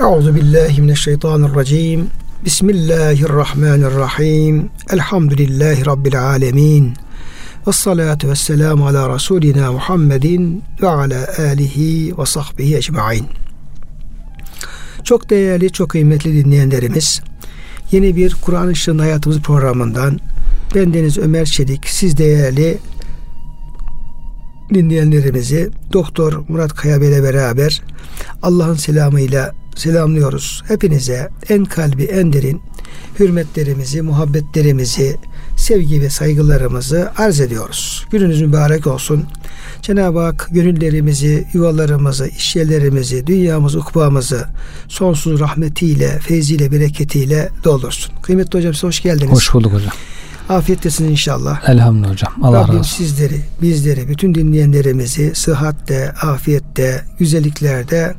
Euzu billahi mineşşeytanirracim. Bismillahirrahmanirrahim. Elhamdülillahi rabbil alamin. Ve salatu ve ala Resulina Muhammedin ve ala alihi ve sahbihi ecmain. Çok değerli, çok kıymetli dinleyenlerimiz, yeni bir Kur'an Işığında Hayatımız programından ben Deniz Ömer Çelik, siz değerli dinleyenlerimizi Doktor Murat Kaya ile beraber Allah'ın selamıyla selamlıyoruz. Hepinize en kalbi en derin hürmetlerimizi, muhabbetlerimizi, sevgi ve saygılarımızı arz ediyoruz. Gününüz mübarek olsun. Cenab-ı Hak gönüllerimizi, yuvalarımızı, işyerlerimizi, dünyamızı, ukbamızı sonsuz rahmetiyle, feyziyle, bereketiyle doldursun. Kıymetli hocam size hoş geldiniz. Hoş bulduk hocam. Afiyettesiniz inşallah. Elhamdülillah hocam. Allah Rabbim razı olsun. sizleri, bizleri, bütün dinleyenlerimizi sıhhatte, afiyette, güzelliklerde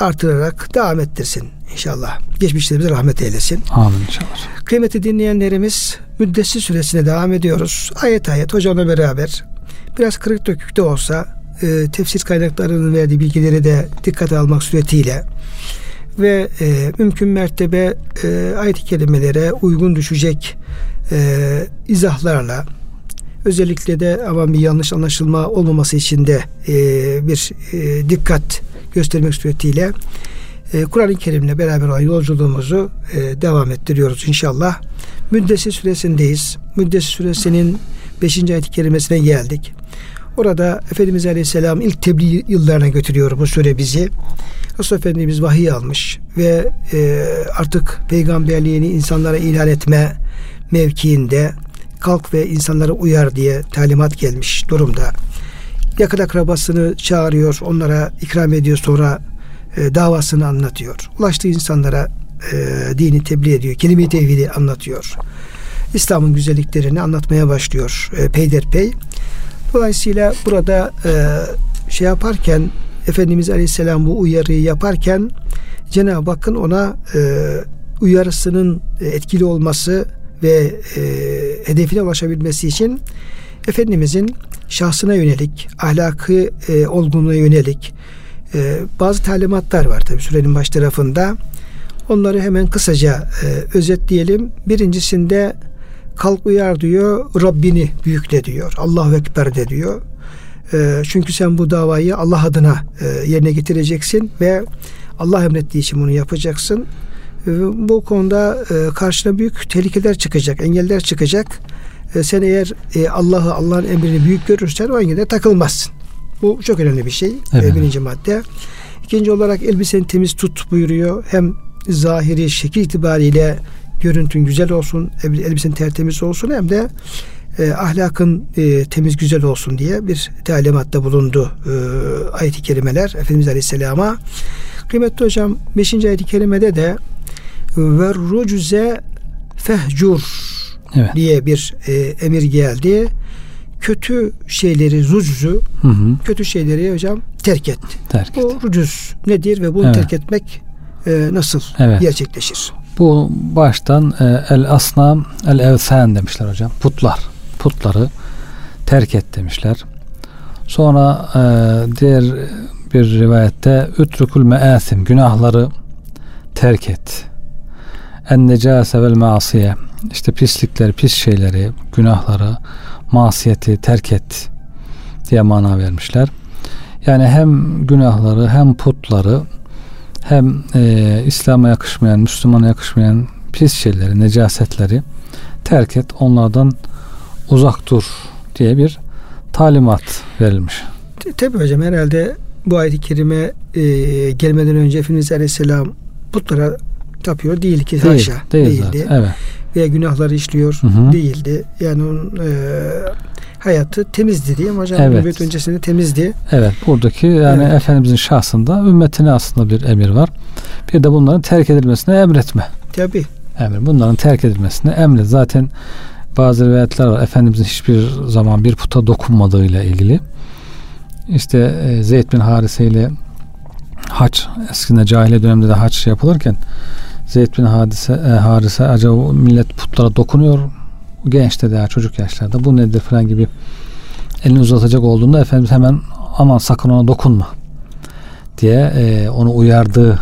artırarak devam ettirsin inşallah. Geçmişlerimize rahmet eylesin. Amin inşallah. Kıymetli dinleyenlerimiz Müddessir süresine devam ediyoruz. Ayet ayet hocamla beraber biraz kırık dökük de olsa e, tefsir kaynaklarının verdiği bilgileri de dikkate almak suretiyle ve e, mümkün mertebe e, ayet-i kerimelere uygun düşecek e, izahlarla özellikle de ama bir yanlış anlaşılma olmaması için de e, bir e, dikkat göstermek suretiyle e, Kur'an-ı Kerim'le beraber olan yolculuğumuzu e, devam ettiriyoruz inşallah. Müddessir süresindeyiz. Müddessir süresinin 5. ayet-i kerimesine geldik. Orada Efendimiz Aleyhisselam ilk tebliğ yıllarına götürüyor bu süre bizi. Resul Efendimiz vahiy almış ve e, artık peygamberliğini insanlara ilan etme mevkiinde kalk ve insanlara uyar diye talimat gelmiş durumda. Yakın akrabasını çağırıyor, onlara ikram ediyor sonra e, davasını anlatıyor. Ulaştığı insanlara e, dini tebliğ ediyor, kelime-i tevhidi anlatıyor. İslam'ın güzelliklerini anlatmaya başlıyor e, peyderpey. Dolayısıyla burada e, şey yaparken Efendimiz Aleyhisselam bu uyarıyı yaparken Cenab-ı Hakk'ın ona e, uyarısının etkili olması ve e, hedefine ulaşabilmesi için Efendimizin şahsına yönelik, ahlakı e, olgunluğuna yönelik e, bazı talimatlar var tabi sürenin baş tarafında. Onları hemen kısaca e, özetleyelim. Birincisinde kalk uyar diyor, Rabbini büyükle diyor. Allahu Ekber de diyor. E, çünkü sen bu davayı Allah adına e, yerine getireceksin ve Allah emrettiği için bunu yapacaksın. E, bu konuda e, karşına büyük tehlikeler çıkacak, engeller çıkacak. E, sen eğer e, Allah'ı, Allah'ın emrini büyük görürsen o engele takılmazsın. Bu çok önemli bir şey. Evet. E, birinci madde. İkinci olarak elbiseni temiz tut buyuruyor. Hem zahiri şekil itibariyle görüntün güzel olsun, elbisen tertemiz olsun hem de e, ahlakın e, temiz güzel olsun diye bir talimatta bulundu e, ayet-i kerimeler Efendimiz Aleyhisselam'a. Kıymetli hocam 5. ayet-i kerimede de ve rucuze fehcur Evet. diye bir e, emir geldi. Kötü şeyleri rucuzu, Hı hı. kötü şeyleri hocam terk et. Terk et. Bu rucuz nedir ve bunu Evet. terk etmek e, nasıl Evet. gerçekleşir? Bu baştan e, el asnam el evsen demişler hocam. Putlar. Putları terk et demişler. Sonra e, diğer bir rivayette ütrükül measim günahları terk et. En necase vel masiye işte pislikleri, pis şeyleri, günahları, masiyeti terk et diye mana vermişler. Yani hem günahları hem putları hem e, İslam'a yakışmayan, Müslümana yakışmayan pis şeyleri, necasetleri terk et, onlardan uzak dur diye bir talimat verilmiş. T- Tabii hocam herhalde bu ayet-i kerime e, gelmeden önce Efendimiz Aleyhisselam putlara tapıyor değil ki Değil, haşa değil değildi. zaten. Evet. Veya günahları işliyor Hı hı. değildi. Yani onun e, hayatı temizdi diye hocam Evet. nübüvvet öncesinde temizdi. Evet buradaki yani Evet. Efendimizin şahsında ümmetine aslında bir emir var. Bir de bunların terk edilmesine emretme. Tabii. Emir. Bunların terk edilmesine emret. Zaten bazı rivayetler var. Efendimizin hiçbir zaman bir puta dokunmadığıyla ilgili. İşte e, Zeyd bin Harise ile haç eskiden cahiliye döneminde de haç yapılırken Zeyd bin Hadise, e, Harise acaba millet putlara dokunuyor gençte daha çocuk yaşlarda bu nedir falan gibi elini uzatacak olduğunda Efendimiz hemen aman sakın ona dokunma diye e, onu uyardığı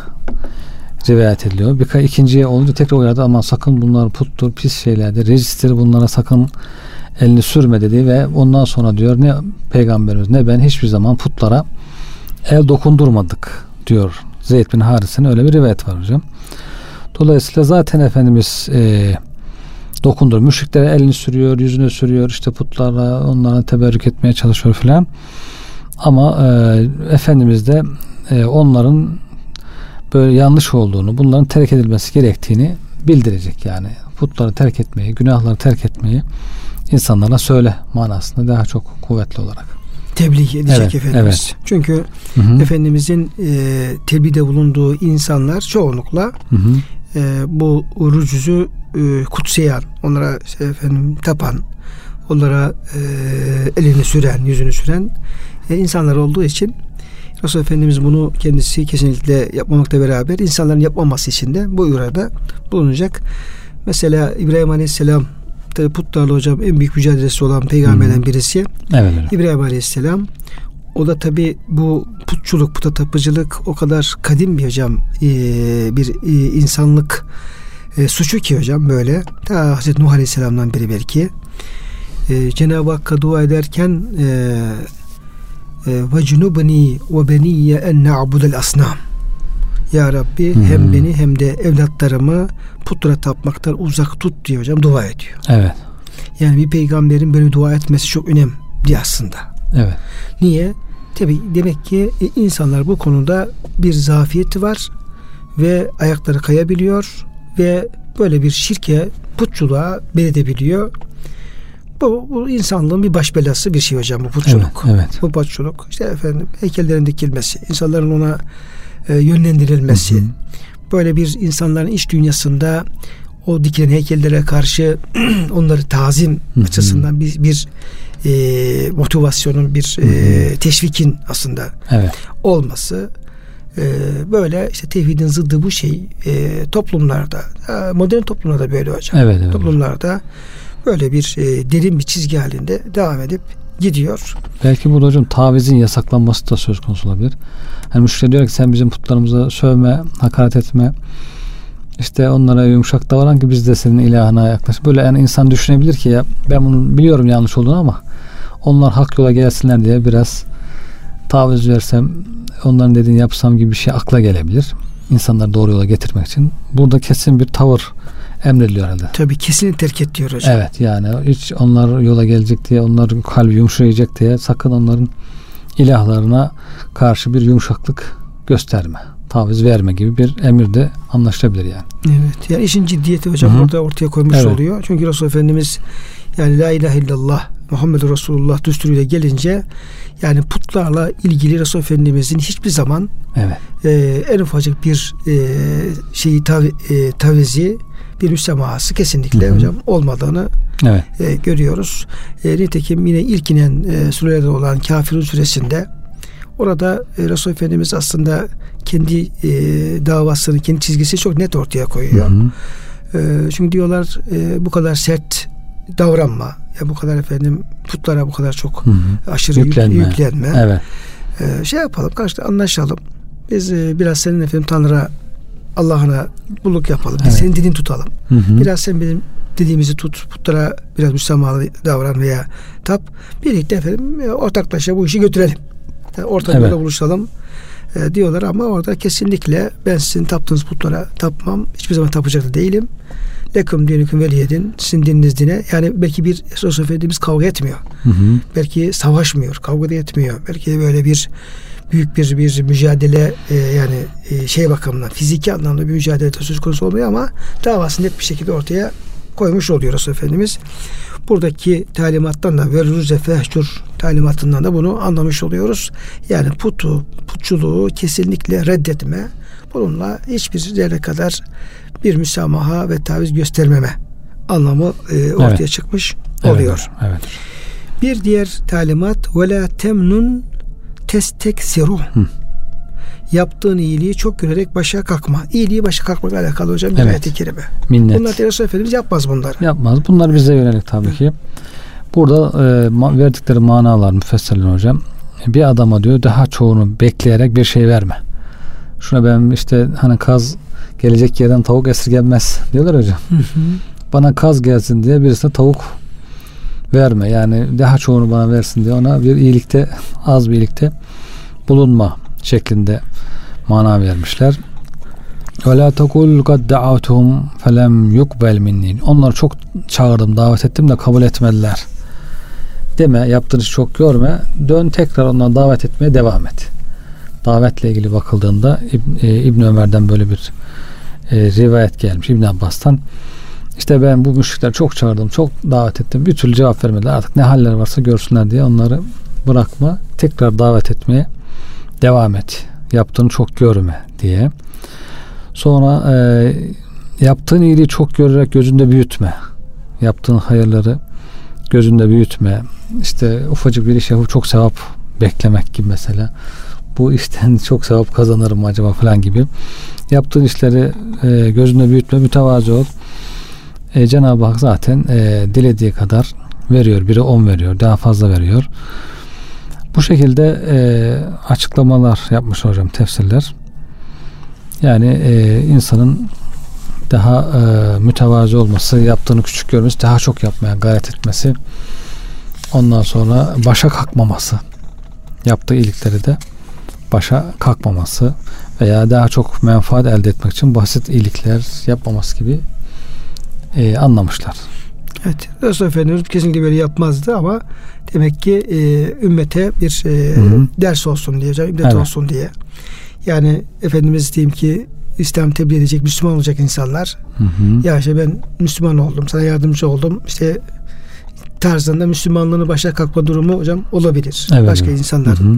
rivayet ediliyor. Bir ikinciye olunca tekrar uyardı ama sakın bunlar puttur, pis şeylerdir, recistir bunlara sakın elini sürme dedi ve ondan sonra diyor ne peygamberimiz ne ben hiçbir zaman putlara el dokundurmadık diyor. Zeyd bin Haris'in öyle bir rivayet var hocam. Dolayısıyla zaten Efendimiz e, dokundur. Müşriklere elini sürüyor, yüzünü sürüyor, işte putlarla onlara teberrük etmeye çalışıyor filan. Ama e, Efendimiz de e, onların böyle yanlış olduğunu, bunların terk edilmesi gerektiğini bildirecek yani. Putları terk etmeyi, günahları terk etmeyi insanlara söyle manasında daha çok kuvvetli olarak. Tebliğ edecek evet, Efendimiz. Evet. Çünkü hı hı. Efendimizin e, tebliğde bulunduğu insanlar çoğunlukla hı hı. E, bu rucuzu e, kutsayan, onlara işte efendim tapan, onlara e, elini süren, yüzünü süren e, insanlar olduğu için Resul Efendimiz bunu kendisi kesinlikle yapmamakla beraber insanların yapmaması için de bu uyarıda bulunacak. Mesela İbrahim Aleyhisselam tabi putlarla hocam en büyük mücadelesi olan peygamberden birisi. Evet, İbrahim Aleyhisselam o da tabi bu putçuluk, puta tapıcılık o kadar kadim bir hocam e, bir e, insanlık e, suçu ki hocam böyle. Ta Hazreti Nuh Aleyhisselam'dan beri belki. Cenab-ı Hakk'a dua ederken ve cunubni ve beniyye en na'budel asnam. Ya Rabbi hmm. hem beni hem de evlatlarımı putra tapmaktan uzak tut diyor hocam dua ediyor. Evet. Yani bir peygamberin böyle dua etmesi çok önemli aslında. Evet. Niye? Tabi demek ki e, insanlar bu konuda bir zafiyeti var ve ayakları kayabiliyor ve böyle bir şirke putçuluğa beledebiliyor. Bu, bu insanlığın bir baş belası bir şey hocam bu putçuluk. Evet, evet. Bu putçuluk. İşte efendim heykellerin dikilmesi, insanların ona e, yönlendirilmesi. Hı hı. Böyle bir insanların iç dünyasında o dikilen heykellere karşı onları tazim hı hı. açısından bir, bir e, motivasyonun bir e, teşvikin aslında evet. olması e, böyle işte tevhidin zıddı bu şey e, toplumlarda e, modern toplumlarda böyle hocam evet, evet. toplumlarda böyle bir e, derin bir çizgi halinde devam edip gidiyor. Belki burada hocam tavizin yasaklanması da söz konusu olabilir. Hani müşteri diyor ki sen bizim putlarımıza sövme, hakaret etme. İşte onlara yumuşak davran ki biz de senin ilahına yaklaş. Böyle yani insan düşünebilir ki ya ben bunu biliyorum yanlış olduğunu ama onlar hak yola gelsinler diye biraz taviz versem onların dediğini yapsam gibi bir şey akla gelebilir. İnsanları doğru yola getirmek için. Burada kesin bir tavır emrediliyor herhalde. Tabii kesin terk et diyor hocam. Evet yani hiç onlar yola gelecek diye onların kalbi yumuşayacak diye sakın onların ilahlarına karşı bir yumuşaklık gösterme. Taviz verme gibi bir emir de anlaşılabilir yani. Evet. Yani işin ciddiyeti hocam Hı-hı. orada ortaya koymuş evet. oluyor. Çünkü Resul Efendimiz yani la ilahe illallah Muhammed Resulullah düsturuyla gelince yani putlarla ilgili Resul Efendimizin hiçbir zaman evet. e, en ufacık bir e, şeyi tav, e, tavizi bir müsemahası kesinlikle Hı-hı. hocam olmadığını evet. e, görüyoruz. E, nitekim yine ilk inen e, surelerde olan Kafirun suresinde orada e, Resul Efendimiz aslında kendi e, davasını, kendi çizgisi çok net ortaya koyuyor. Hı hı. E, çünkü diyorlar e, bu kadar sert davranma. Ya bu kadar efendim putlara bu kadar çok hı hı. aşırı yüklenme. yüklenme. Evet. Şey yapalım karşıda anlaşalım. Biz e, biraz senin efendim Tanrı'na Allah'ına bulluk yapalım. Biz evet. senin dilini tutalım. Hı hı. Biraz sen bizim dediğimizi tut. Putlara biraz müsamahalı davran veya tap. Birlikte efendim ortaklaşa bu işi götürelim. Yani ortak evet. buluşalım e, diyorlar ama orada kesinlikle ben sizin taptığınız putlara tapmam. Hiçbir zaman tapacak da değilim. Lekum dinüküm veliyedin. Sizin dininiz dine. Yani belki bir Resul Efendimiz kavga etmiyor. Hı hı. Belki savaşmıyor. Kavga da etmiyor. Belki de böyle bir büyük bir bir mücadele e, yani e, şey bakımından fiziki anlamda bir mücadele söz konusu olmuyor ama davasını net bir şekilde ortaya koymuş oluyor Resul Efendimiz. Buradaki talimattan da verruze fehcur talimatından da bunu anlamış oluyoruz. Yani putu, putçuluğu kesinlikle reddetme. Bununla hiçbir zerre kadar bir müsamaha ve taviz göstermeme anlamı e, ortaya evet. çıkmış oluyor. Evet, evet. Bir diğer talimat ve la temnun testeksiru. Yaptığın iyiliği çok görerek başa kalkma. İyiliği başa kalkmakla alakalı hocam evet. ayet-i kerime. Minnet. Bunlar Resul Efendimiz yapmaz bunları. Yapmaz. Bunlar bize yönelik tabii ki. Burada e, verdikleri manalar müfessirler hocam. Bir adama diyor daha çoğunu bekleyerek bir şey verme Şuna ben işte hani kaz gelecek yerden tavuk esirgenmez diyorlar hocam. Hı hı. Bana kaz gelsin diye birisine tavuk verme. Yani daha çoğunu bana versin diye ona bir iyilikte az bir iyilikte bulunma şeklinde mana vermişler. Ve la tekul kad da'atuhum felem yukbel. Onları çok çağırdım, davet ettim de kabul etmediler. Deme, yaptığın işi çok görme. Dön tekrar onları davet etmeye devam et. Davetle ilgili bakıldığında İbn, e, Ömer'den böyle bir e, rivayet gelmiş İbn Abbas'tan. İşte ben bu müşrikleri çok çağırdım, çok davet ettim. Bir türlü cevap vermediler. Artık ne haller varsa görsünler diye onları bırakma. Tekrar davet etmeye devam et. Yaptığını çok görme diye. Sonra e, yaptığın iyiliği çok görerek gözünde büyütme. Yaptığın hayırları gözünde büyütme. İşte ufacık bir iş yapıp çok sevap beklemek gibi mesela. Bu işten çok sevap kazanırım acaba falan gibi. Yaptığın işleri e, gözünde büyütme, mütevazı ol. E, Cenab-ı Hak zaten e, dilediği kadar veriyor. Biri on veriyor, daha fazla veriyor. Bu şekilde e, açıklamalar yapmış hocam tefsirler. Yani e, insanın daha e, mütevazi olması, yaptığını küçük görmesi, daha çok yapmaya gayret etmesi, ondan sonra başa kalkmaması, yaptığı iyilikleri de başa kalkmaması veya daha çok menfaat elde etmek için basit iyilikler yapmaması gibi e, anlamışlar. Evet. Resul Efendimiz kesinlikle böyle yapmazdı ama demek ki e, ümmete bir e, Hı hı. ders olsun diye, ibret Evet. olsun diye. Yani Efendimiz diyeyim ki İslam tebliğ edecek, Müslüman olacak insanlar. Hı hı. Ya işte ben Müslüman oldum, sana yardımcı oldum. İşte tarzında Müslümanlığını başa kalkma durumu hocam olabilir. Evet, Başka evet. insanlar. Hı hı.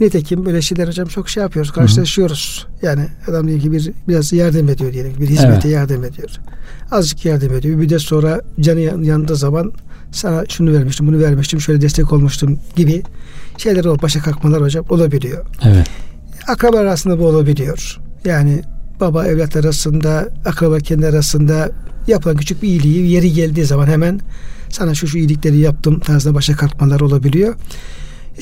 Nitekim böyle şeyler hocam çok şey yapıyoruz, karşılaşıyoruz. Yani adam diyelim ki bir biraz yardım ediyor diyelim bir hizmete Evet. yardım ediyor. Azıcık yardım ediyor. Bir müddet sonra canı yan- yandığı zaman sana şunu vermiştim, bunu vermiştim, şöyle destek olmuştum gibi şeyler ol, başa kalkmalar hocam olabiliyor. Evet. Akraba arasında bu olabiliyor. Yani baba evlat arasında, akraba kendi arasında yapılan küçük bir iyiliği yeri geldiği zaman hemen sana şu şu iyilikleri yaptım tarzında başa kalkmalar olabiliyor.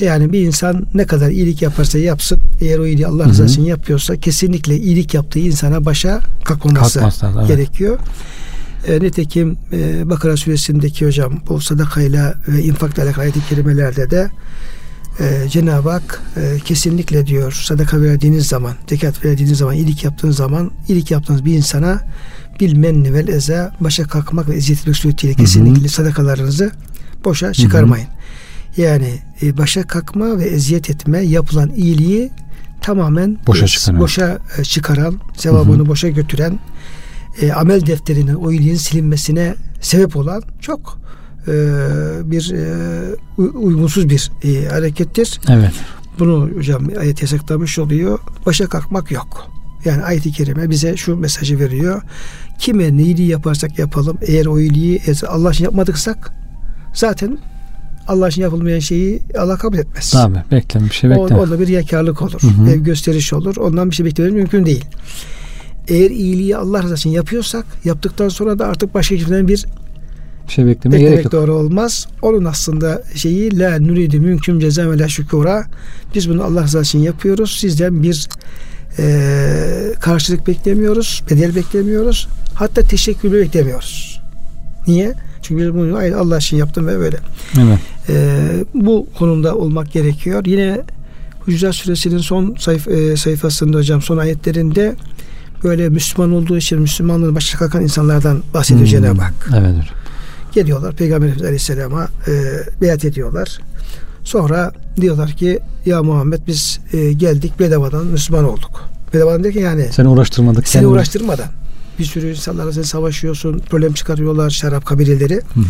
Yani bir insan ne kadar iyilik yaparsa yapsın eğer o iyiliği Allah rızası için yapıyorsa kesinlikle iyilik yaptığı insana başa kalkmaması lazım, evet. gerekiyor. E, nitekim e, Bakara suresindeki hocam bu sadakayla ve infakla alakalı ayet-i kerimelerde de e, Cenab-ı Hak e, kesinlikle diyor sadaka verdiğiniz zaman, zekat verdiğiniz zaman, iyilik yaptığınız zaman, iyilik yaptığınız bir insana bil menni vel eza başa kalkmak ve eziyet etmek suretiyle Hı hı. kesinlikle sadakalarınızı boşa çıkarmayın. Yani e, başa kalkma ve eziyet etme yapılan iyiliği tamamen Boşa e, çıkaran. boşa e, çıkaran, sevabını Hı hı. boşa götüren, e, amel defterinin o iyiliğin silinmesine sebep olan çok e, bir e, uy- uygunsuz bir e, harekettir. Evet. Bunu hocam ayet yasaklamış oluyor. Başa kalkmak yok. Yani ayet-i kerime bize şu mesajı veriyor. Kime ne iyiliği yaparsak yapalım eğer o iyiliği Allah için yapmadıksak zaten Allah için yapılmayan şeyi Allah kabul etmez. Tabii. Bekleme bir şey O, bekleme. onda bir riyakarlık olur. Hı hı. Bir gösteriş olur. Ondan bir şey beklemek mümkün değil. Eğer iyiliği Allah rızası için yapıyorsak yaptıktan sonra da artık başka kimseden bir Bir şey beklemeye gerek beklemek yok. doğru olmaz. Onun aslında şeyi la nuridu mümkün ceza ve la şükura. Biz bunu Allah rızası için yapıyoruz. Sizden bir e, karşılık beklemiyoruz. Bedel beklemiyoruz. Hatta teşekkür beklemiyoruz. Niye? Çünkü bunu aynen Allah için yaptım ve böyle. Evet. E, bu konumda olmak gerekiyor. Yine Hucurat Suresinin son sayf, e, sayfasında hocam son ayetlerinde böyle Müslüman olduğu için Müslümanlığını başa kalkan insanlardan bahsediyor Hmm. Cenab-ı Hak. Evet. Geliyorlar Peygamber Efendimiz Aleyhisselam'a e, beyat ediyorlar. Sonra diyorlar ki ya Muhammed biz e, geldik bedavadan Müslüman olduk. Bedavadan derken yani Seni uğraştırmadık. seni uğraştırmadan. Bir sürü insanlarla sen savaşıyorsun, problem çıkarıyorlar şarap kabileleri. Hı hı.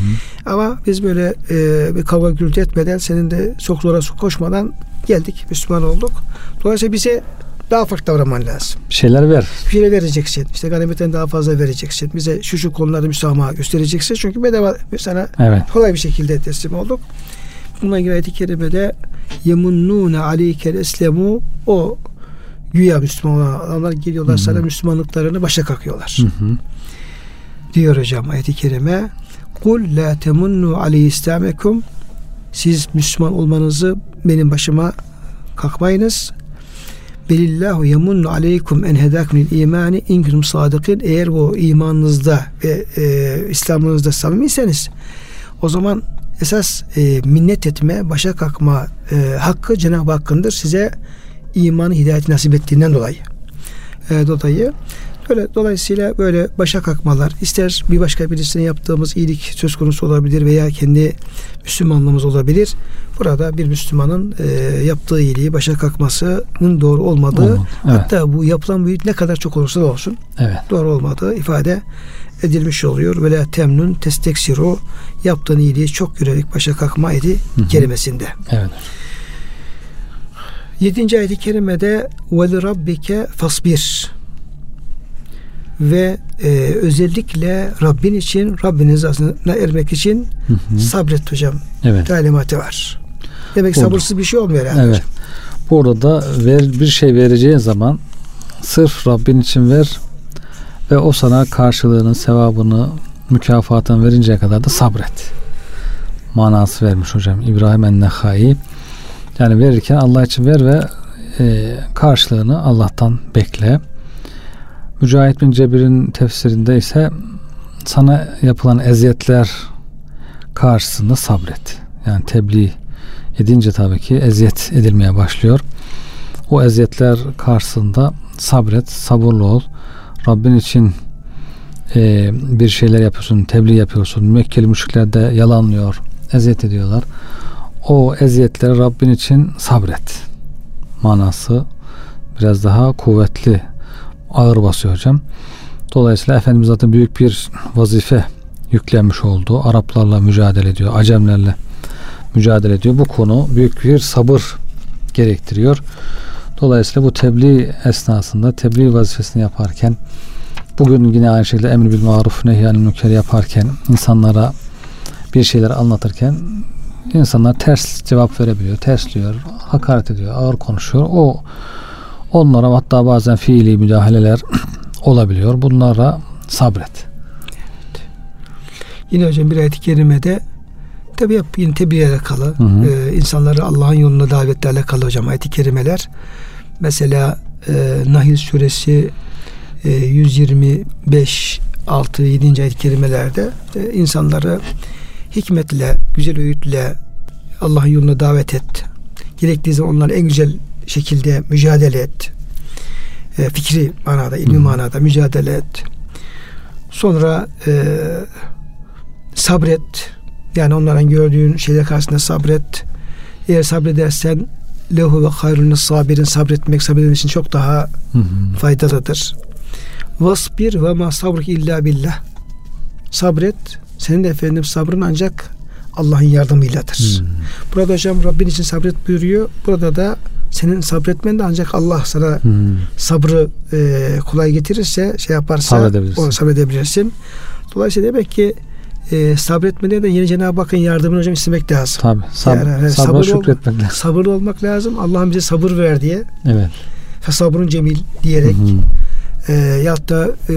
Ama biz böyle e, bir kavga gürültü etmeden, senin de çok zora koşmadan geldik, Müslüman olduk. Dolayısıyla bize daha farklı davranman lazım. Bir şeyler ver. Bir şeyler vereceksin. İşte ganimetten daha fazla vereceksin. Bize şu şu konularda müsamaha göstereceksin. Çünkü bedava sana Evet. kolay bir şekilde teslim olduk. Bununla ilgili ayet-i kerimede yemunnûne aleykel eslemu o güya Müslüman olan adamlar geliyorlar Hı hı. sana Müslümanlıklarını başa kakıyorlar. Hı hı. Diyor hocam ayet-i kerime Kul la temunnu aleyhi islamekum siz Müslüman olmanızı benim başıma kalkmayınız. Belillahu yemunnu aleykum en hedakumul imani in kuntum sadıkın. Eğer bu imanınızda ve e, İslam'ınızda samimiyseniz o zaman esas e, minnet etme, başa kalkma e, hakkı Cenab-ı Hakk'ındır. Size imanı hidayeti nasip ettiğinden dolayı. E, dolayı Böyle dolayısıyla böyle başa kalkmalar ister bir başka birisine yaptığımız iyilik söz konusu olabilir veya kendi Müslümanlığımız olabilir. Burada bir Müslümanın e, yaptığı iyiliği başa kalkmasının doğru olmadığı Olmadı, evet. hatta bu yapılan bu ne kadar çok olursa da olsun evet. doğru olmadığı ifade edilmiş oluyor. Böyle temnun testeksiru yaptığın iyiliği çok görerek başa kalkma idi kelimesinde. Evet. 7. ayet-i kerimede ve rabbike fasbir ve e, özellikle Rabbin için Rabbin rızasına ermek için hı hı. sabret hocam evet. talimatı var. Demek Orada. sabırsız bir şey olmuyor yani evet. hocam. Burada da ver, bir şey vereceğin zaman sırf Rabbin için ver ve o sana karşılığını, sevabını, mükafatını verinceye kadar da sabret. Manası vermiş hocam İbrahim Ennehai. Yani verirken Allah için ver ve e, karşılığını Allah'tan bekle. Mücahit bin Cebir'in tefsirinde ise sana yapılan eziyetler karşısında sabret. Yani tebliğ edince tabii ki eziyet edilmeye başlıyor. O eziyetler karşısında sabret, sabırlı ol. Rabbin için e, bir şeyler yapıyorsun, tebliğ yapıyorsun. Mekkeli müşrikler de yalanlıyor, eziyet ediyorlar. O eziyetleri Rabbin için sabret. Manası biraz daha kuvvetli ağır basıyor hocam. Dolayısıyla Efendimiz zaten büyük bir vazife yüklenmiş oldu. Araplarla mücadele ediyor, Acemlerle mücadele ediyor. Bu konu büyük bir sabır gerektiriyor. Dolayısıyla bu tebliğ esnasında tebliğ vazifesini yaparken bugün yine aynı şekilde emri bil maruf nehyanil münker yaparken insanlara bir şeyler anlatırken insanlar ters cevap verebiliyor, tersliyor, hakaret ediyor, ağır konuşuyor. O Onlara hatta bazen fiili müdahaleler olabiliyor. Bunlara sabret. Evet. Yine hocam bir ayet-i kerimede tabi yine tebliğ alakalı. Hı hı. Ee, insanları Allah'ın yoluna davetle alakalı hocam ayet-i kerimeler. Mesela e, Nahil suresi e, 125 6 7. ayet-i kerimelerde e, insanları hikmetle, güzel öğütle Allah'ın yoluna davet et. Gerektiği zaman onları en güzel şekilde mücadele et. E, fikri manada, ilmi hmm. manada mücadele et. Sonra e, sabret. Yani onların gördüğün şeyler karşısında sabret. Eğer sabredersen lehu ve hayrun sabirin sabretmek sabredin için çok daha hı faydalıdır. Vasbir ve ma sabruk illa billah. Sabret. Senin de efendim sabrın ancak Allah'ın yardımıyladır. Hmm. Burada hocam Rabbin için sabret buyuruyor. Burada da senin sabretmen de ancak Allah sana hmm. sabrı e, kolay getirirse şey yaparsa sabredebilirsin. onu sabredebilirsin. Dolayısıyla demek ki e, sabretmede de yeni Cenab-ı Hakk'ın yardımını hocam istemek lazım. Tabi. Sab yani, yani sabır şükretmek lazım. Sabırlı olmak lazım. Allah'ım bize sabır ver diye. Evet. Sabrın cemil diyerek. Hı E, ya da e,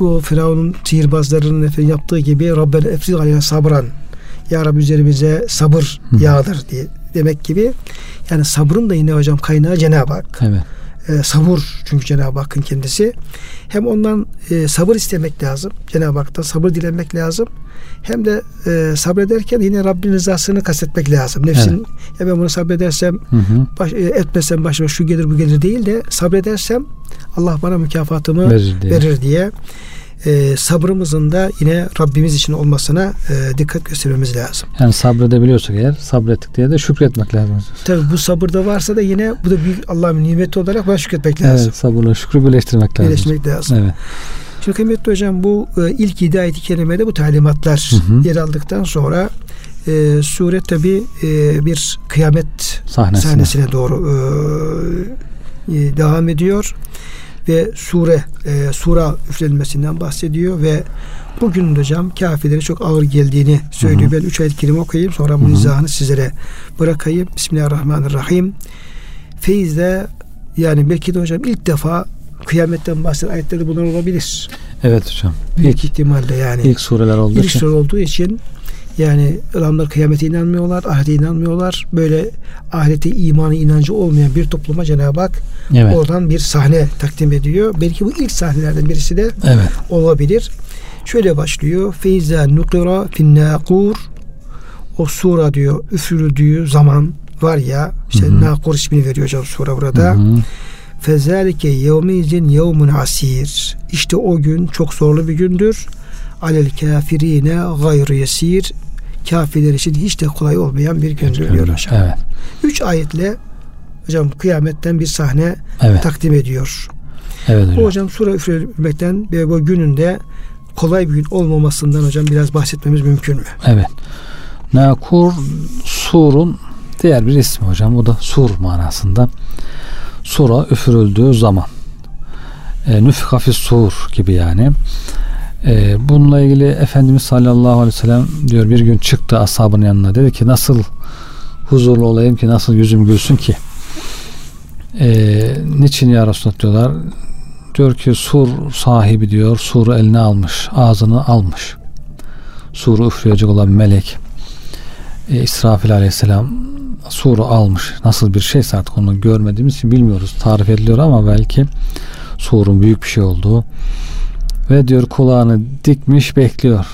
bu Firavun'un sihirbazlarının efendim yaptığı gibi Rabbel efriz aleyna sabran. Ya Rabbi üzerimize sabır yağdır diye demek gibi yani sabrın da yine hocam kaynağı Cenab-ı Hak. Evet. E, sabır çünkü Cenab-ı Hakk'ın kendisi. Hem ondan e, sabır istemek lazım. Cenab-ı Hak'tan sabır dilenmek lazım. Hem de e, sabrederken yine Rabbin rızasını kastetmek lazım. Nefsin evet. ya ben bunu sabredersem hı hı. Baş, e, etmesem başıma şu gelir bu gelir değil de sabredersem Allah bana mükafatımı verir diye. Verir diye e, sabrımızın da yine Rabbimiz için olmasına e, dikkat göstermemiz lazım. Yani sabredebiliyorsak eğer sabrettik diye de şükretmek lazım. Tabi bu sabırda varsa da yine bu da büyük Allah'ın nimeti olarak buna şükretmek lazım. Evet sabırla şükrü birleştirmek lazım. Birleştirmek lazım. Evet. Şimdi kıymetli hocam bu e, ilk hidayeti ayet-i kerimede bu talimatlar hı hı. yer aldıktan sonra e, sure tabi e, bir kıyamet sahnesine, sahnesine doğru e, e, devam ediyor ve sure e, sura üflenmesinden bahsediyor ve bugün hocam kafirlere çok ağır geldiğini söylüyor. Hı hı. Ben üç ayet kelime okuyayım sonra bu izahını sizlere bırakayım. Bismillahirrahmanirrahim. Feyizde yani belki de hocam ilk defa kıyametten bahseden ayetlerde bunlar olabilir. Evet hocam. Büyük ilk, ihtimalle yani. İlk sureler olduğu ilk için. sure olduğu için Yani adamlar kıyamete inanmıyorlar, ahirete inanmıyorlar. Böyle ahirete imanı inancı olmayan bir topluma Cenab-ı Hak evet. oradan bir sahne takdim ediyor. Belki bu ilk sahnelerden birisi de evet. olabilir. Şöyle başlıyor. Feyza nukira fin nakur o sura diyor üfürüldüğü zaman var ya işte hı nakur ismini veriyor hocam sura burada. Fezalike yevmizin yevmun asir. İşte o gün çok zorlu bir gündür. Alel kafirine gayrı yesir. Kafirler için hiç de kolay olmayan bir gündür diyor hocam. Evet. Üç ayetle hocam kıyametten bir sahne evet. takdim ediyor. Evet hocam. Bu hocam sura üfürmekten ve bu gününde kolay bir gün olmamasından hocam biraz bahsetmemiz mümkün mü? Evet. Nakur surun diğer bir ismi hocam. O da sur manasında. Sura üfürüldüğü zaman. E, Nüfika sur gibi yani. E, bununla ilgili Efendimiz sallallahu aleyhi ve sellem diyor bir gün çıktı ashabının yanına dedi ki nasıl huzurlu olayım ki nasıl yüzüm gülsün ki? E, niçin ya Resulallah diyorlar. Diyor ki sur sahibi diyor suru eline almış ağzını almış. Suru üfleyecek olan melek e, İsrafil aleyhisselam suru almış. Nasıl bir şeyse artık onu görmediğimiz için bilmiyoruz. Tarif ediliyor ama belki surun büyük bir şey olduğu ve diyor kulağını dikmiş bekliyor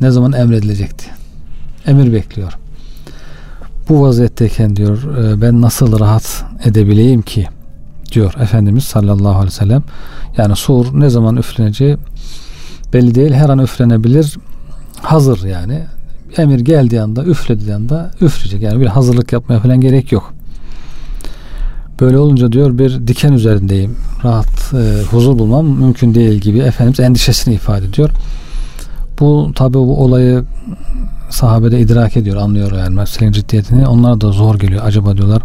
ne zaman emredilecekti emir bekliyor bu vaziyetteyken diyor e, ben nasıl rahat edebileyim ki diyor Efendimiz sallallahu aleyhi ve sellem. Yani sur ne zaman üfleneceği belli değil. Her an üflenebilir. Hazır yani. Emir geldiği anda, üflediği anda üfleyecek. Yani bir hazırlık yapmaya falan gerek yok. Böyle olunca diyor bir diken üzerindeyim. Rahat e, huzur bulmam mümkün değil gibi Efendimiz endişesini ifade ediyor. Bu tabi bu olayı sahabede idrak ediyor, anlıyor yani meselenin ciddiyetini. Onlara da zor geliyor. Acaba diyorlar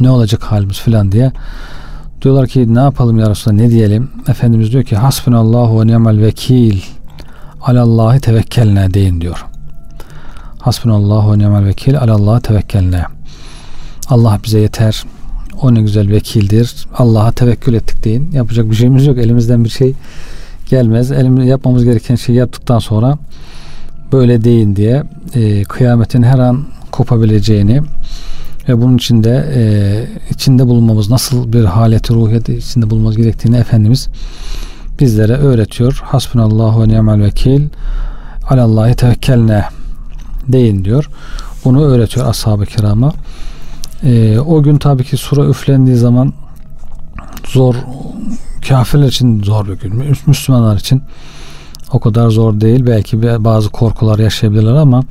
ne olacak halimiz filan diye. Diyorlar ki ne yapalım ya Resulallah ne diyelim? Efendimiz diyor ki hasbunallahu ve ni'mel vekil alallahi tevekkelne deyin diyor. Hasbunallahu ve ni'mel vekil alallahi tevekkelne. Allah bize yeter. O ne güzel vekildir. Allah'a tevekkül ettik deyin. Yapacak bir şeyimiz yok. Elimizden bir şey gelmez. Elimizde yapmamız gereken şeyi yaptıktan sonra böyle deyin diye e, kıyametin her an kopabileceğini ve bunun içinde e, içinde bulunmamız nasıl bir haleti ruhiyeti içinde bulunmamız gerektiğini Efendimiz bizlere öğretiyor. Hasbunallahu ve ni'mel vekil alallahi tevekkelne deyin diyor. Bunu öğretiyor ashab-ı kirama. E, o gün tabii ki sura üflendiği zaman zor kafirler için zor bir gün. Müslümanlar için o kadar zor değil. Belki bazı korkular yaşayabilirler ama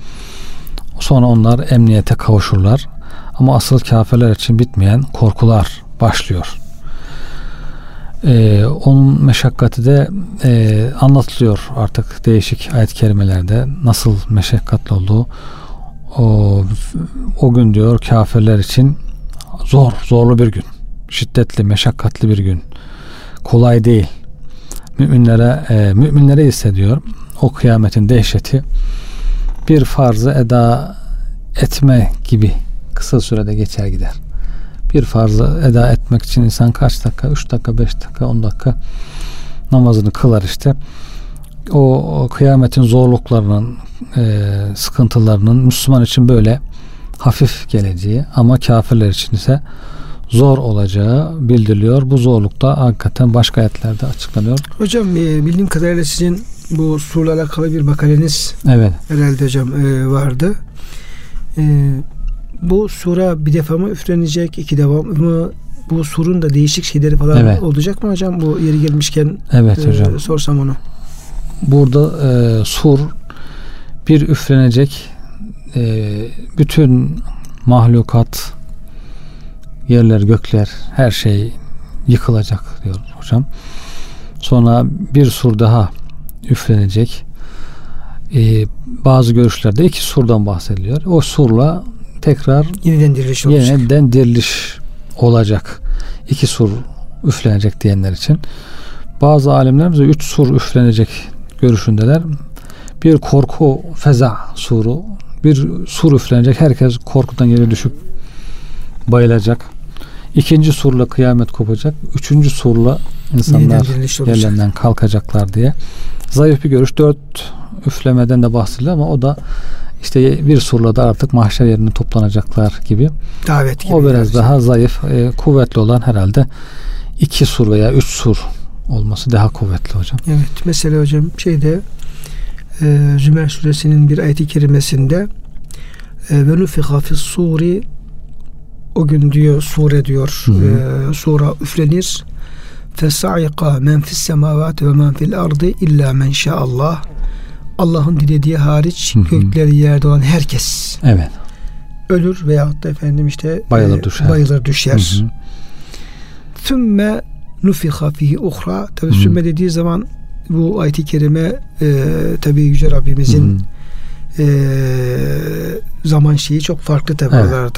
sonra onlar emniyete kavuşurlar. Ama asıl kafirler için bitmeyen korkular başlıyor. Ee, onun meşakkati de e, anlatılıyor artık değişik ayet kelimelerde nasıl meşakkatli olduğu o, o gün diyor kafirler için zor, zorlu bir gün. Şiddetli, meşakkatli bir gün. Kolay değil. Müminlere, e, müminlere hissediyor o kıyametin dehşeti bir farzı eda etme gibi kısa sürede geçer gider. Bir farzı eda etmek için insan kaç dakika, 3 dakika, 5 dakika, 10 dakika namazını kılar işte. O, kıyametin zorluklarının, e, sıkıntılarının Müslüman için böyle hafif geleceği ama kafirler için ise zor olacağı bildiriliyor. Bu zorlukta hakikaten başka ayetlerde açıklanıyor. Hocam e, bildiğim kadarıyla sizin bu surla alakalı bir makaleniz evet. herhalde hocam e, vardı. E, bu sura bir defa mı üflenecek, iki defa mı? Bu surun da değişik şeyleri falan evet. olacak mı hocam? Bu yeri gelmişken evet, hocam. sorsam onu. Burada e, sur bir üflenecek e, bütün mahlukat yerler, gökler, her şey yıkılacak diyor hocam. Sonra bir sur daha üflenecek. Ee, bazı görüşlerde iki surdan bahsediliyor. O surla tekrar yeniden diriliş olacak. Yeniden diriliş olacak. İki sur üflenecek diyenler için. Bazı alimlerimiz de üç sur üflenecek görüşündeler. Bir korku feza suru, bir sur üflenecek. Herkes korkudan yere düşüp bayılacak. İkinci surla kıyamet kopacak. Üçüncü surla insanlar yerlerinden kalkacaklar diye. Zayıf bir görüş. Dört üflemeden de bahsediliyor ama o da işte bir surla da artık mahşer yerine toplanacaklar gibi. Davet gibi. O biraz daha zayıf, e, kuvvetli olan herhalde iki sur veya üç sur olması daha kuvvetli hocam. Evet. Mesela hocam şeyde e, Zümer suresinin bir ayeti kerimesinde e, ve nufiha fis suri o gün diyor sure diyor e, sura üflenir fesa'ika men fis semavati ve men fil ardı illa men şaallah Allah'ın dilediği hariç Hı hı. gökleri yerde olan herkes Evet. ölür veyahut da efendim işte Bayılır e, düşer. bayılır düşer. Hı hı. Sümme nufiha fihi uhra. Tabi Hı. sümme dediği zaman bu ayet-i kerime e, tabi Yüce Rabbimizin e, zaman şeyi çok farklı tabi Evet.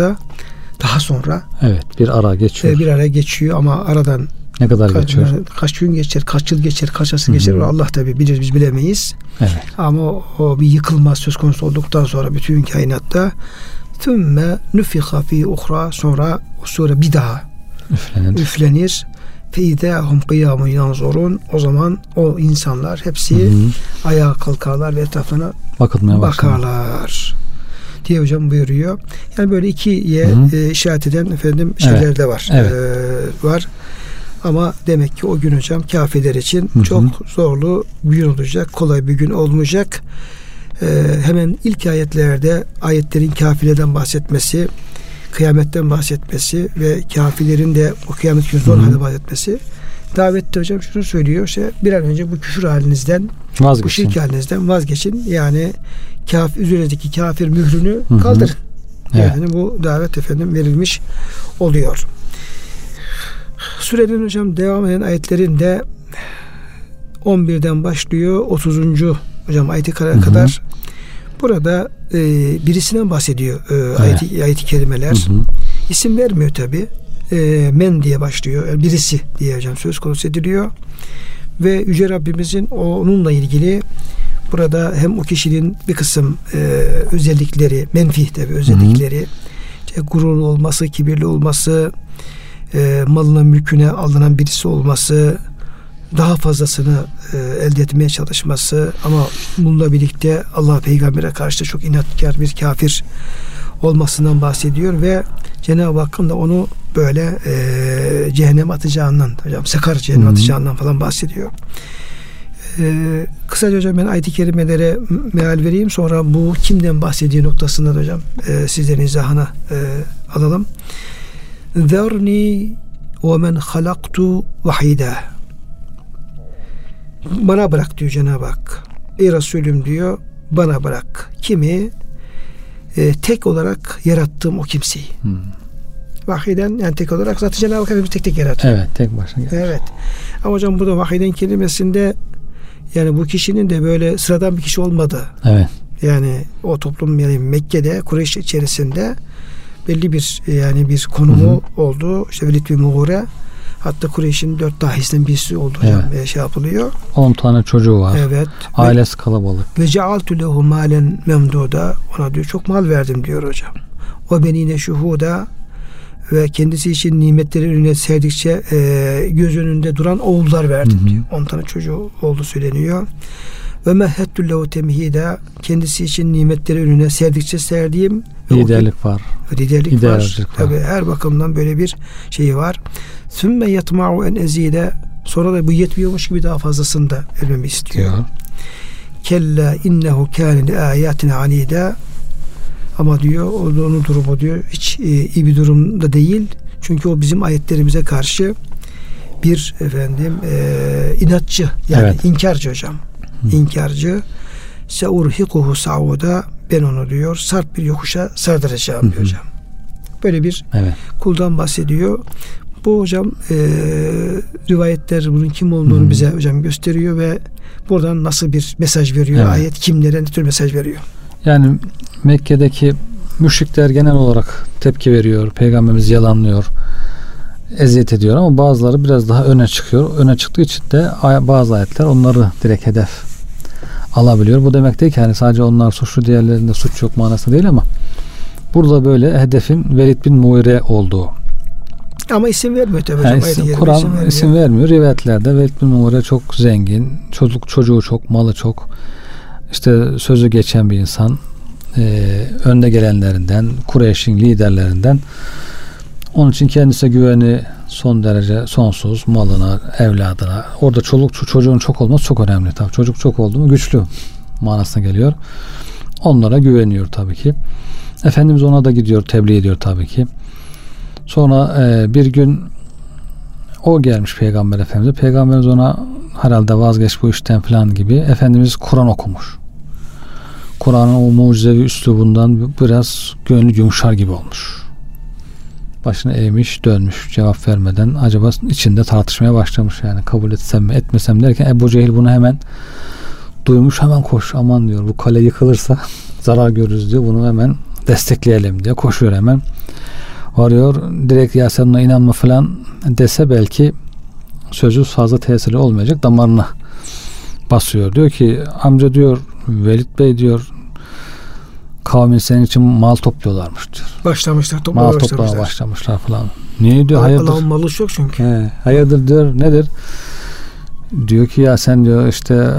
Daha sonra Evet bir ara geçiyor. e, bir ara geçiyor ama aradan ne kadar kaç, geçiyor? kaç gün geçer, kaç yıl geçer, kaç asır geçer onu Allah tabi bilir biz bilemeyiz. Evet. Ama o, o bir yıkılma söz konusu olduktan sonra bütün kainatta Sümme nufiha fihi uhra sonra o sure bir daha Üflenir. üflenir. Feidâhum kıyamun yanzurun. O zaman o insanlar hepsi Hı hı. ayağa kalkarlar ve etrafına Bakılmaya başlar. bakarlar. Diye hocam buyuruyor. Yani böyle ikiye Hı hı. e, işaret eden efendim şeyler Evet, de var. evet. E, var. Ama demek ki o gün hocam kafirler için Hı hı. çok zorlu bir gün olacak. Kolay bir gün olmayacak. E, hemen ilk ayetlerde ayetlerin kafirlerden bahsetmesi, kıyametten bahsetmesi ve kafirlerin de o kıyamet günü zor halde bahsetmesi. Davette hocam şunu söylüyor işte bir an önce bu küfür halinizden bu Vazgeçin. şirk halinizden vazgeçin. Yani kaf, üzerindeki kafir mührünü Hı hı. kaldırın. Evet. Yani bu davet efendim verilmiş oluyor. Sürenin hocam devam eden ayetlerinde 11'den başlıyor 30. hocam ayeti Hı hı. Burada e, birisinden bahsediyor e, ayeti, ayeti kelimeler. Hı hı. İsim vermiyor tabi. E, men diye başlıyor. Yani birisi diye hocam söz konusu ediliyor. Ve Yüce Rabbimizin onunla ilgili burada hem o kişinin bir kısım e, özellikleri, menfi tabi özellikleri, işte gururlu olması, kibirli olması, e, malına mülküne alınan birisi olması, daha fazlasını e, elde etmeye çalışması ama bununla birlikte Allah peygambere karşı da çok inatkar bir kafir olmasından bahsediyor ve Cenab-ı Hakk'ın da onu böyle e, cehennem atacağından hocam sakar cehennem Hı hı. atacağından falan bahsediyor. E, kısaca hocam ben ayet-i kerimelere meal vereyim sonra bu kimden bahsediği noktasında da hocam e, sizlerin izahına e, alalım. Zerni ve men halaktu vahida. Bana bırak diyor Cenab-ı Hak. Ey Resulüm diyor bana bırak. Kimi? E, tek olarak yarattığım o kimseyi. Hı. Vahiden yani tek olarak zaten Cenab-ı Hak hepimizi tek tek yaratıyor. Evet tek başına. gel. Evet. Ama hocam burada vahiden kelimesinde yani bu kişinin de böyle sıradan bir kişi olmadı. Evet. Yani o toplum yani Mekke'de Kureyş içerisinde belli bir yani bir konumu oldu. İşte Velid bin Mughire hatta Kureyş'in dört dahisinden birisi oldu hocam. Evet. Şey yapılıyor. 10 tane çocuğu var. Evet. Ailesi kalabalık. Ve cealtu lehu malen memduda ona diyor çok mal verdim diyor hocam. O benine şuhuda ve kendisi için nimetleri önüne serdikçe e, göz önünde duran oğullar verdim Hı hı. diyor. 10 tane çocuğu oldu söyleniyor. Ve mehettu lehu temhida kendisi için nimetleri önüne serdikçe serdiğim Liderlik var. liderlik var. liderlik var. Tabii her bakımdan böyle bir şeyi var. Sümme yatma'u en ezide sonra da bu yetmiyormuş gibi daha fazlasını da vermemi istiyor. Diyor. Kella innehu kâne li âyâtine anîdâ ama diyor onun durumu diyor hiç e, iyi bir durumda değil. Çünkü o bizim ayetlerimize karşı bir efendim e, inatçı yani Evet. inkarcı hocam. İnkarcı. Seurhikuhu sauda ben onu diyor sarp bir yokuşa sardıracağım diyor hocam. Böyle bir Evet. kuldan bahsediyor. Bu hocam e, rivayetler bunun kim olduğunu Hı bize hocam gösteriyor ve buradan nasıl bir mesaj veriyor Evet. ayet kimlere ne tür mesaj veriyor. Yani Mekke'deki müşrikler genel olarak tepki veriyor. Peygamberimiz yalanlıyor. Eziyet ediyor ama bazıları biraz daha öne çıkıyor. Öne çıktığı için de bazı ayetler onları direkt hedef alabiliyor. Bu demek değil ki hani sadece onlar suçlu diğerlerinde suç yok manası değil ama burada böyle hedefin Velid bin Muire olduğu. Ama isim vermiyor tabii Yani hocam. isim- Kur'an vermiyor. isim vermiyor. Rivayetlerde Velid bin Muire çok zengin, çocuk çocuğu çok, malı çok. İşte sözü geçen bir insan. e, önde gelenlerinden, Kureyş'in liderlerinden. Onun için kendisine güveni son derece sonsuz malına, evladına. Orada çoluk çocuğun çok olması çok önemli tabii. Çocuk çok oldu mu güçlü manasına geliyor. Onlara güveniyor tabii ki. Efendimiz ona da gidiyor, tebliğ ediyor tabii ki. Sonra e, bir gün o gelmiş Peygamber Efendimiz. Peygamberimiz ona herhalde vazgeç bu işten falan gibi. Efendimiz Kur'an okumuş. Kur'an'ın o mucizevi üslubundan biraz gönlü yumuşar gibi olmuş. Başını eğmiş dönmüş cevap vermeden acaba içinde tartışmaya başlamış yani. Kabul etsem mi etmesem derken Ebu Cehil bunu hemen duymuş hemen koş aman diyor bu kale yıkılırsa zarar görürüz diyor. Bunu hemen destekleyelim diye koşuyor hemen. Varıyor direkt ya sen ona inanma falan dese belki sözü fazla tesirli olmayacak damarına basıyor. Diyor ki amca diyor Velid Bey diyor kavmin senin için mal topluyorlarmış diyor. Başlamışlar toplamaya mal toplamaya başlamışlar. başlamışlar falan. Niye diyor hayırdır? Allah'ın malı çok çünkü. He, hayırdır diyor nedir? Diyor ki ya sen diyor işte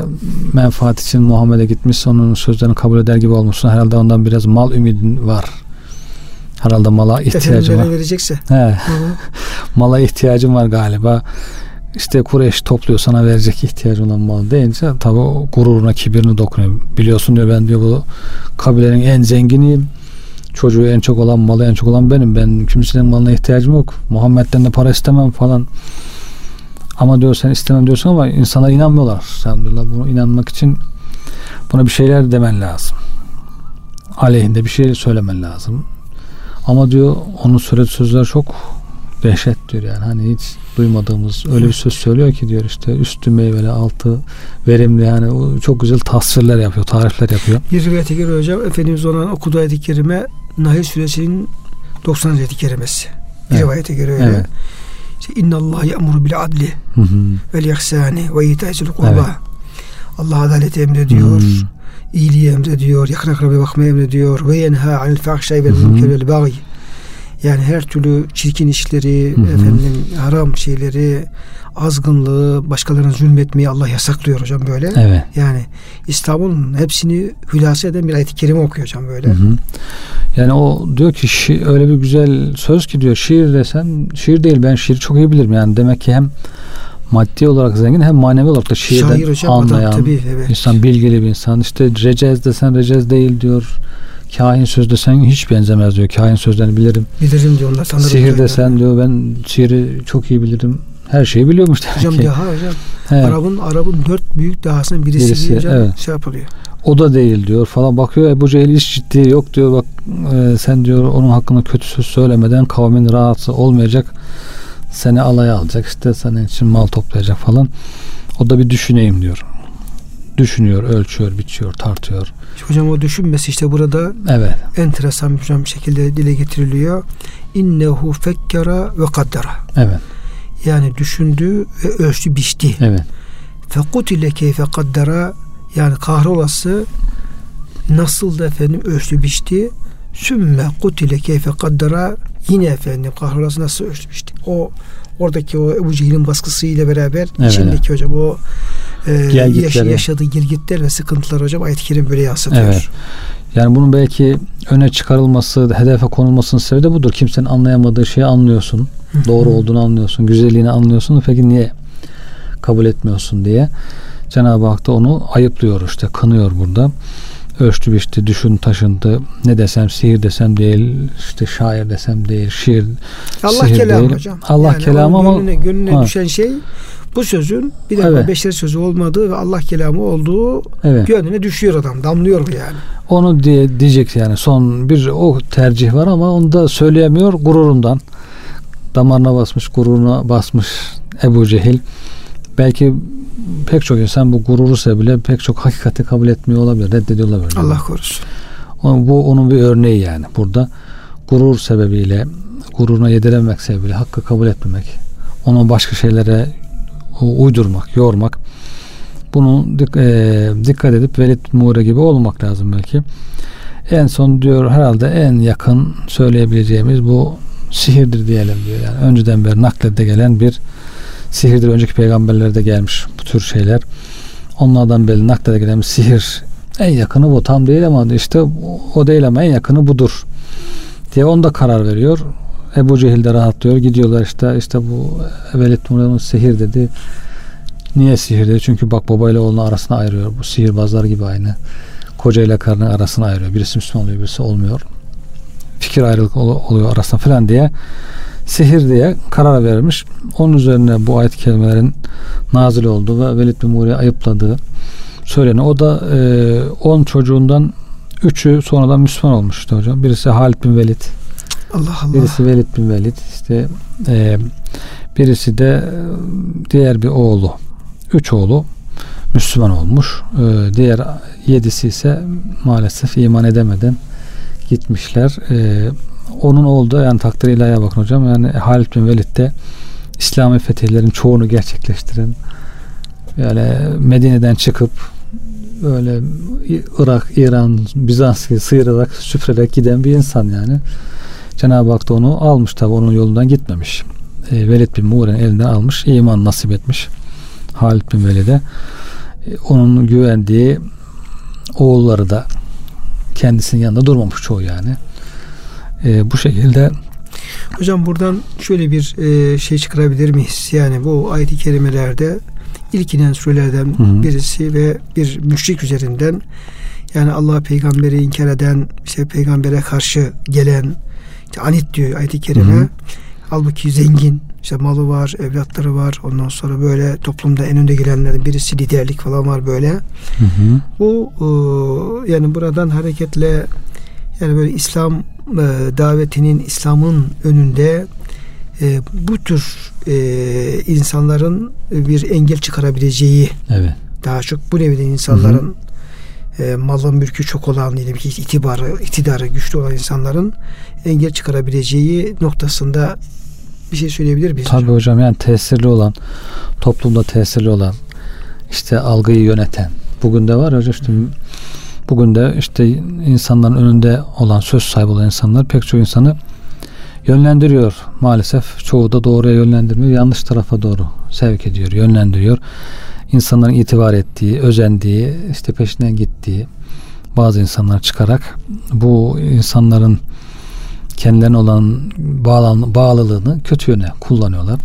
menfaat için Muhammed'e gitmiş onun sözlerini kabul eder gibi olmuşsun. Herhalde ondan biraz mal ümidin var. Herhalde mala ihtiyacı Efendim var. verecekse. He, mala ihtiyacım var galiba. İşte Kureyş topluyor sana verecek ihtiyacı olan mal deyince tabi gururuna kibirini dokunuyor. Biliyorsun diyor ben diyor bu kabilenin en zenginiyim. Çocuğu en çok olan malı en çok olan benim. Ben kimsenin malına ihtiyacım yok. Muhammed'den de para istemem falan. Ama diyor sen istemem diyorsun ama insana inanmıyorlar. Sen diyorlar bunu inanmak için buna bir şeyler demen lazım. Aleyhinde bir şey söylemen lazım. Ama diyor onun söylediği sözler çok dehşet diyor yani. Hani hiç duymadığımız öyle bir söz söylüyor ki diyor işte üstü meyveli altı verimli yani çok güzel tasvirler yapıyor, tarifler yapıyor. Bir rivayete göre hocam Efendimiz ona okuduğu ayet-i kerime Nahl suresinin 90. ayet-i kerimesi. Bir Evet. rivayete göre öyle. Evet. İşte, İnna Allah ya'muru bil adli Hı hı. vel ihsani ve ita'il kurba. Evet. Allah adaleti emrediyor. Hmm. iyiliği emrediyor. Yakın akrabaya bakmayı emrediyor. Ve yenha anil fahşay vel Hı hı. münker vel bagyi. Yani her türlü çirkin işleri, Hı hı. efendim haram şeyleri, azgınlığı, başkalarına zulmetmeyi Allah yasaklıyor hocam böyle. Evet. Yani İslam'ın hepsini hülasa eden bir ayet-i kerime okuyor hocam böyle. Hı hı. Yani o diyor ki şi- öyle bir güzel söz ki diyor şiir desen şiir değil ben şiiri çok iyi bilirim yani demek ki hem maddi olarak zengin hem manevi olarak da şiirden Şair hocam anlayan adam tabii evet. insan bilgili bir insan işte recez desen recez değil diyor kahin söz desen hiç benzemez diyor. Kahin sözlerini bilirim. Bilirim diyor onlar tanırım sihir desen diyor ben şiiri çok iyi bilirim. Her şeyi biliyormuş demek Hocam ki. daha hocam He, Arap'ın Arap'ın dört büyük dahasının birisi, Birisi, diye hocam evet. şey yapılıyor. o da değil diyor falan. Bakıyor Ebu Cehil hiç ciddi yok diyor. Bak e, sen diyor onun hakkında kötü söz söylemeden kavmin rahatsız olmayacak seni alaya alacak işte senin için mal toplayacak falan. O da bir düşüneyim diyor düşünüyor ölçüyor biçiyor tartıyor Hocam o düşünmesi işte burada evet enteresan bir şekilde dile getiriliyor. İnnehu fekkara ve kaddara. evet Yani düşündü ve ölçtü biçti. evet Fekutile keyfe kaddara yani kahrolası nasıl da efendim ölçtü biçti. Sümme kutile keyfe kaddara yine efendim kahrolası nasıl ölçtü biçti. O oradaki o Ebu Cehil'in baskısıyla beraber Evet. içindeki hocam o e, yaş- yaşadığı gelgitler ve sıkıntılar hocam ayet-i kerim böyle yansıtıyor. Evet. Yani bunun belki öne çıkarılması, hedefe konulmasının sebebi de budur. Kimsenin anlayamadığı şeyi anlıyorsun. Doğru olduğunu anlıyorsun. Güzelliğini anlıyorsun. Peki niye kabul etmiyorsun diye. Cenab-ı Hak da onu ayıplıyor işte. Kınıyor burada. Ölçtü biçti, düşün taşındı. Ne desem sihir desem değil, işte şair desem değil, şiir Allah sihir kelamı değil. hocam. Allah Yani kelamı ama gönlüne, gönlüne Ha. düşen şey bu sözün bir defa Evet. beşer sözü olmadığı ve Allah kelamı olduğu evet. gönlüne düşüyor adam. Damlıyor bu yani. Onu diye diyecek yani son bir o tercih var ama onu da söyleyemiyor gururundan. Damarına basmış, gururuna basmış Ebu Cehil. Belki pek çok insan bu gururu sebebiyle pek çok hakikati kabul etmiyor olabilir, reddediyor olabilir. Allah korusun. O- Bu onun bir örneği yani. Burada gurur sebebiyle, gururuna yedirememek sebebiyle hakkı kabul etmemek, onu başka şeylere uydurmak, yormak. Bunu dik- e, dikkat edip Velid Muğre gibi olmak lazım belki. En son diyor herhalde en yakın söyleyebileceğimiz bu sihirdir diyelim diyor. Yani önceden beri naklede gelen bir sihirdir. Önceki peygamberlerde gelmiş bu tür şeyler. Onlardan beri naklede gelen sihir En yakını bu tam değil ama işte o değil ama en yakını budur diye onda karar veriyor. Ebu Cehil de rahatlıyor. Gidiyorlar işte işte bu Velid Murat'ın sihir dedi. Niye sihir dedi? Çünkü bak babayla oğlunun arasını ayırıyor. Bu sihirbazlar gibi aynı. Koca ile karının arasını ayırıyor. Birisi Müslüman oluyor, birisi olmuyor. Fikir ayrılık oluyor arasında falan diye sihir diye karar vermiş. Onun üzerine bu ayet kelimelerin nazil olduğu ve Velid bin Muğri'yi ayıpladığı söyleniyor. O da 10 e, çocuğundan üçü sonradan Müslüman olmuştu hocam. Birisi Halid bin Velid. Allah Allah. Birisi Velid bin Velid. İşte e, birisi de e, diğer bir oğlu. Üç oğlu Müslüman olmuş. E, diğer yedisi ise maalesef iman edemeden gitmişler. E, onun oldu yani takdir ilahiye bakın hocam. Yani Halid bin Velid de İslami fetihlerin çoğunu gerçekleştiren yani Medine'den çıkıp böyle Irak, İran, Bizans'ı sıyırarak, süpürerek giden bir insan yani. Cenab-ı Hak da onu almış tabi onun yolundan gitmemiş. E, Velid bin Muğre'nin elinden almış, iman nasip etmiş. Halid bin Velid'e. E, onun güvendiği oğulları da kendisinin yanında durmamış çoğu yani. E, bu şekilde Hocam buradan şöyle bir e, şey çıkarabilir miyiz? Yani bu ayet-i kerimelerde ilk inen surelerden hı hı. birisi ve bir müşrik üzerinden yani Allah peygamberi inkar eden, işte peygambere karşı gelen işte anit diyor ayet-i kerime. Hı hı. Halbuki zengin, işte malı var, evlatları var. Ondan sonra böyle toplumda en önde gelenlerden birisi liderlik falan var böyle. Hı hı. Bu e, yani buradan hareketle yani böyle İslam e, davetinin İslam'ın önünde e, bu tür e, insanların bir engel çıkarabileceği evet. daha çok bu nevde insanların hı hı. E, malı mülkü çok olan diyelim ki itibarı, iktidarı güçlü olan insanların engel çıkarabileceği noktasında bir şey söyleyebilir miyiz? Tabii hocam, hocam yani tesirli olan toplumda tesirli olan işte algıyı yöneten bugün de var hocam işte bugün de işte insanların önünde olan söz sahibi olan insanlar pek çok insanı yönlendiriyor maalesef. Çoğu da doğruya yönlendirmiyor. Yanlış tarafa doğru sevk ediyor, yönlendiriyor. İnsanların itibar ettiği, özendiği, işte peşinden gittiği bazı insanlar çıkarak bu insanların kendilerine olan bağlan, bağlılığını kötü yöne kullanıyorlar.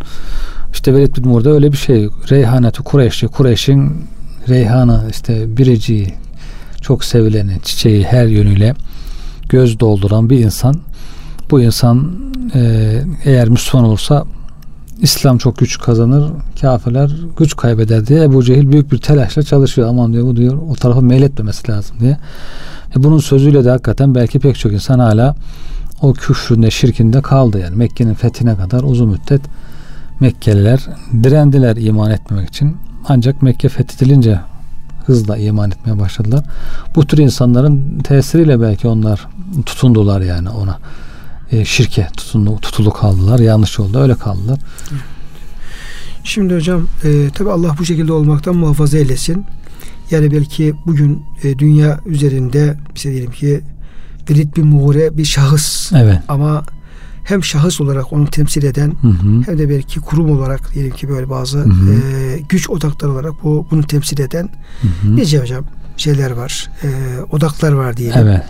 İşte Velid bin Mur'da öyle bir şey. Reyhaneti Kureyş'i, Kureyş'in Reyhana işte biriciği, çok sevileni, çiçeği her yönüyle göz dolduran bir insan bu insan e, eğer Müslüman olursa İslam çok güç kazanır, kafirler güç kaybeder diye Ebu Cehil büyük bir telaşla çalışıyor. Aman diyor bu diyor o tarafa meyletmemesi lazım diye. E bunun sözüyle de hakikaten belki pek çok insan hala o küfründe, şirkinde kaldı yani. Mekke'nin fethine kadar uzun müddet Mekkeliler direndiler iman etmemek için. Ancak Mekke fethedilince hızla iman etmeye başladılar. Bu tür insanların tesiriyle belki onlar tutundular yani ona e, şirke tutulu, tutulu kaldılar. Yanlış yolda öyle kaldılar. Şimdi hocam e, tabi Allah bu şekilde olmaktan muhafaza eylesin. Yani belki bugün e, dünya üzerinde işte diyelim ki Velid bin Muğre bir şahıs. Evet. Ama hem şahıs olarak onu temsil eden hı hı. hem de belki kurum olarak diyelim ki böyle bazı hı hı. E, güç odakları olarak bu bunu temsil eden hı hı. nice hocam şeyler var. E, odaklar var diyelim. Evet.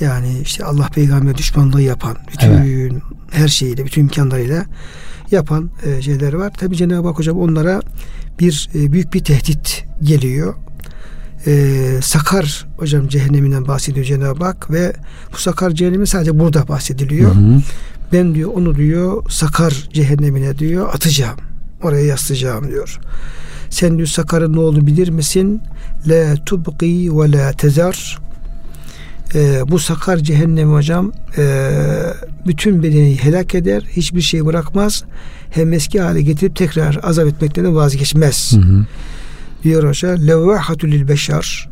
Yani işte Allah peygamber düşmanlığı yapan, bütün evet. her şeyiyle, bütün imkanlarıyla yapan e, şeyler var. Tabi Cenab-ı Hak hocam onlara bir e, büyük bir tehdit geliyor. E, sakar hocam cehenneminden bahsediyor Cenab-ı Hak ve bu sakar cehennemi sadece burada bahsediliyor. Hı hı. Ben diyor onu diyor sakar cehennemine diyor atacağım. Oraya yaslayacağım diyor. Sen diyor sakarın ne olduğunu bilir misin? La tubqi ve la tezar e, bu sakar cehennemi hocam e, bütün bedeni helak eder. Hiçbir şey bırakmaz. Hem eski hale getirip tekrar azap etmekten vazgeçmez. Hı hı. Diyor hoca levvahatü lil beşer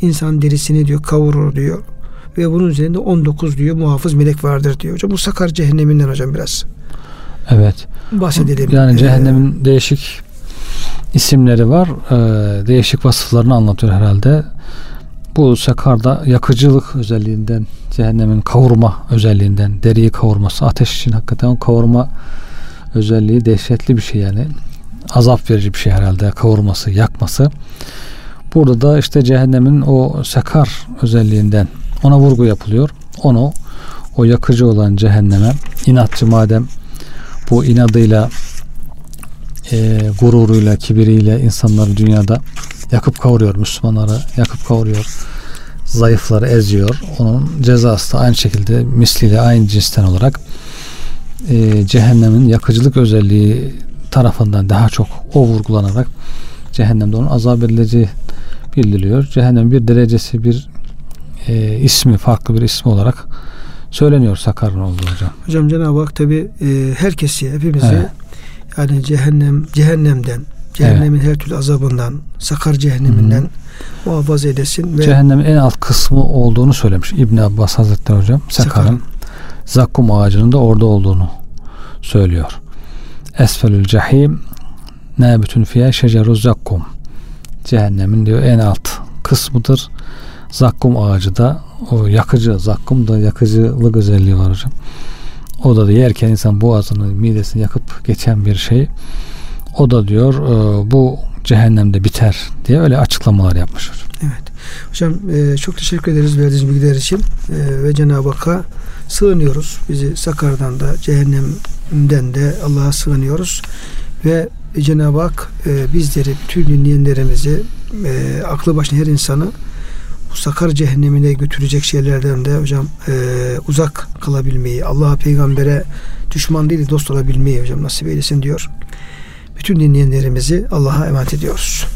insan derisini diyor kavurur diyor. Ve bunun üzerinde 19 diyor muhafız melek vardır diyor. Hocam bu sakar cehenneminden hocam biraz. Evet. Bahsedelim. Yani cehennemin ee, değişik isimleri var. Ee, değişik vasıflarını anlatıyor herhalde. Bu sakarda yakıcılık özelliğinden, cehennemin kavurma özelliğinden, deriyi kavurması, ateş için hakikaten kavurma özelliği dehşetli bir şey yani. Azap verici bir şey herhalde kavurması, yakması. Burada da işte cehennemin o sakar özelliğinden ona vurgu yapılıyor. Onu o yakıcı olan cehenneme inatçı madem bu inadıyla e, gururuyla, kibiriyle insanları dünyada yakıp kavuruyor Müslümanları, yakıp kavuruyor. Zayıfları eziyor. Onun cezası da aynı şekilde misliyle aynı cinsten olarak e, cehennemin yakıcılık özelliği tarafından daha çok o vurgulanarak cehennemde onun azap edileceği bildiriliyor. Cehennem bir derecesi bir e, ismi farklı bir ismi olarak söyleniyor Sakar'ın olduğu hocam. Hocam Cenab-ı Hak tabi e, herkesi hepimizi evet. yani cehennem cehennemden cehennemin evet. her türlü azabından Sakar cehenneminden Hı-hı. muhafaza edesin. Ve Cehennemin en alt kısmı olduğunu söylemiş İbn Abbas Hazretleri hocam. Sakar'ın zakkum ağacının da orada olduğunu söylüyor. Esfelül cehim ne bütün fiye şeceruz zakkum. Cehennemin diyor en alt kısmıdır. Zakkum ağacı da o yakıcı, zakkum da yakıcılık özelliği var hocam. O da yerken insan boğazını, midesini yakıp geçen bir şey. O da diyor e, bu cehennemde biter diye öyle açıklamalar yapmış. Evet. Hocam e, çok teşekkür ederiz verdiğiniz bilgiler için e, ve Cenab-ı Hakk'a sığınıyoruz. Bizi Sakar'dan da cehennemden de Allah'a sığınıyoruz ve Cenab-ı Hak bizleri, bütün dinleyenlerimizi, e, aklı başına her insanı sakar cehennemine götürecek şeylerden de hocam e, uzak kalabilmeyi, Allah'a peygambere düşman değil dost olabilmeyi hocam nasip eylesin diyor. Bütün dinleyenlerimizi Allah'a emanet ediyoruz.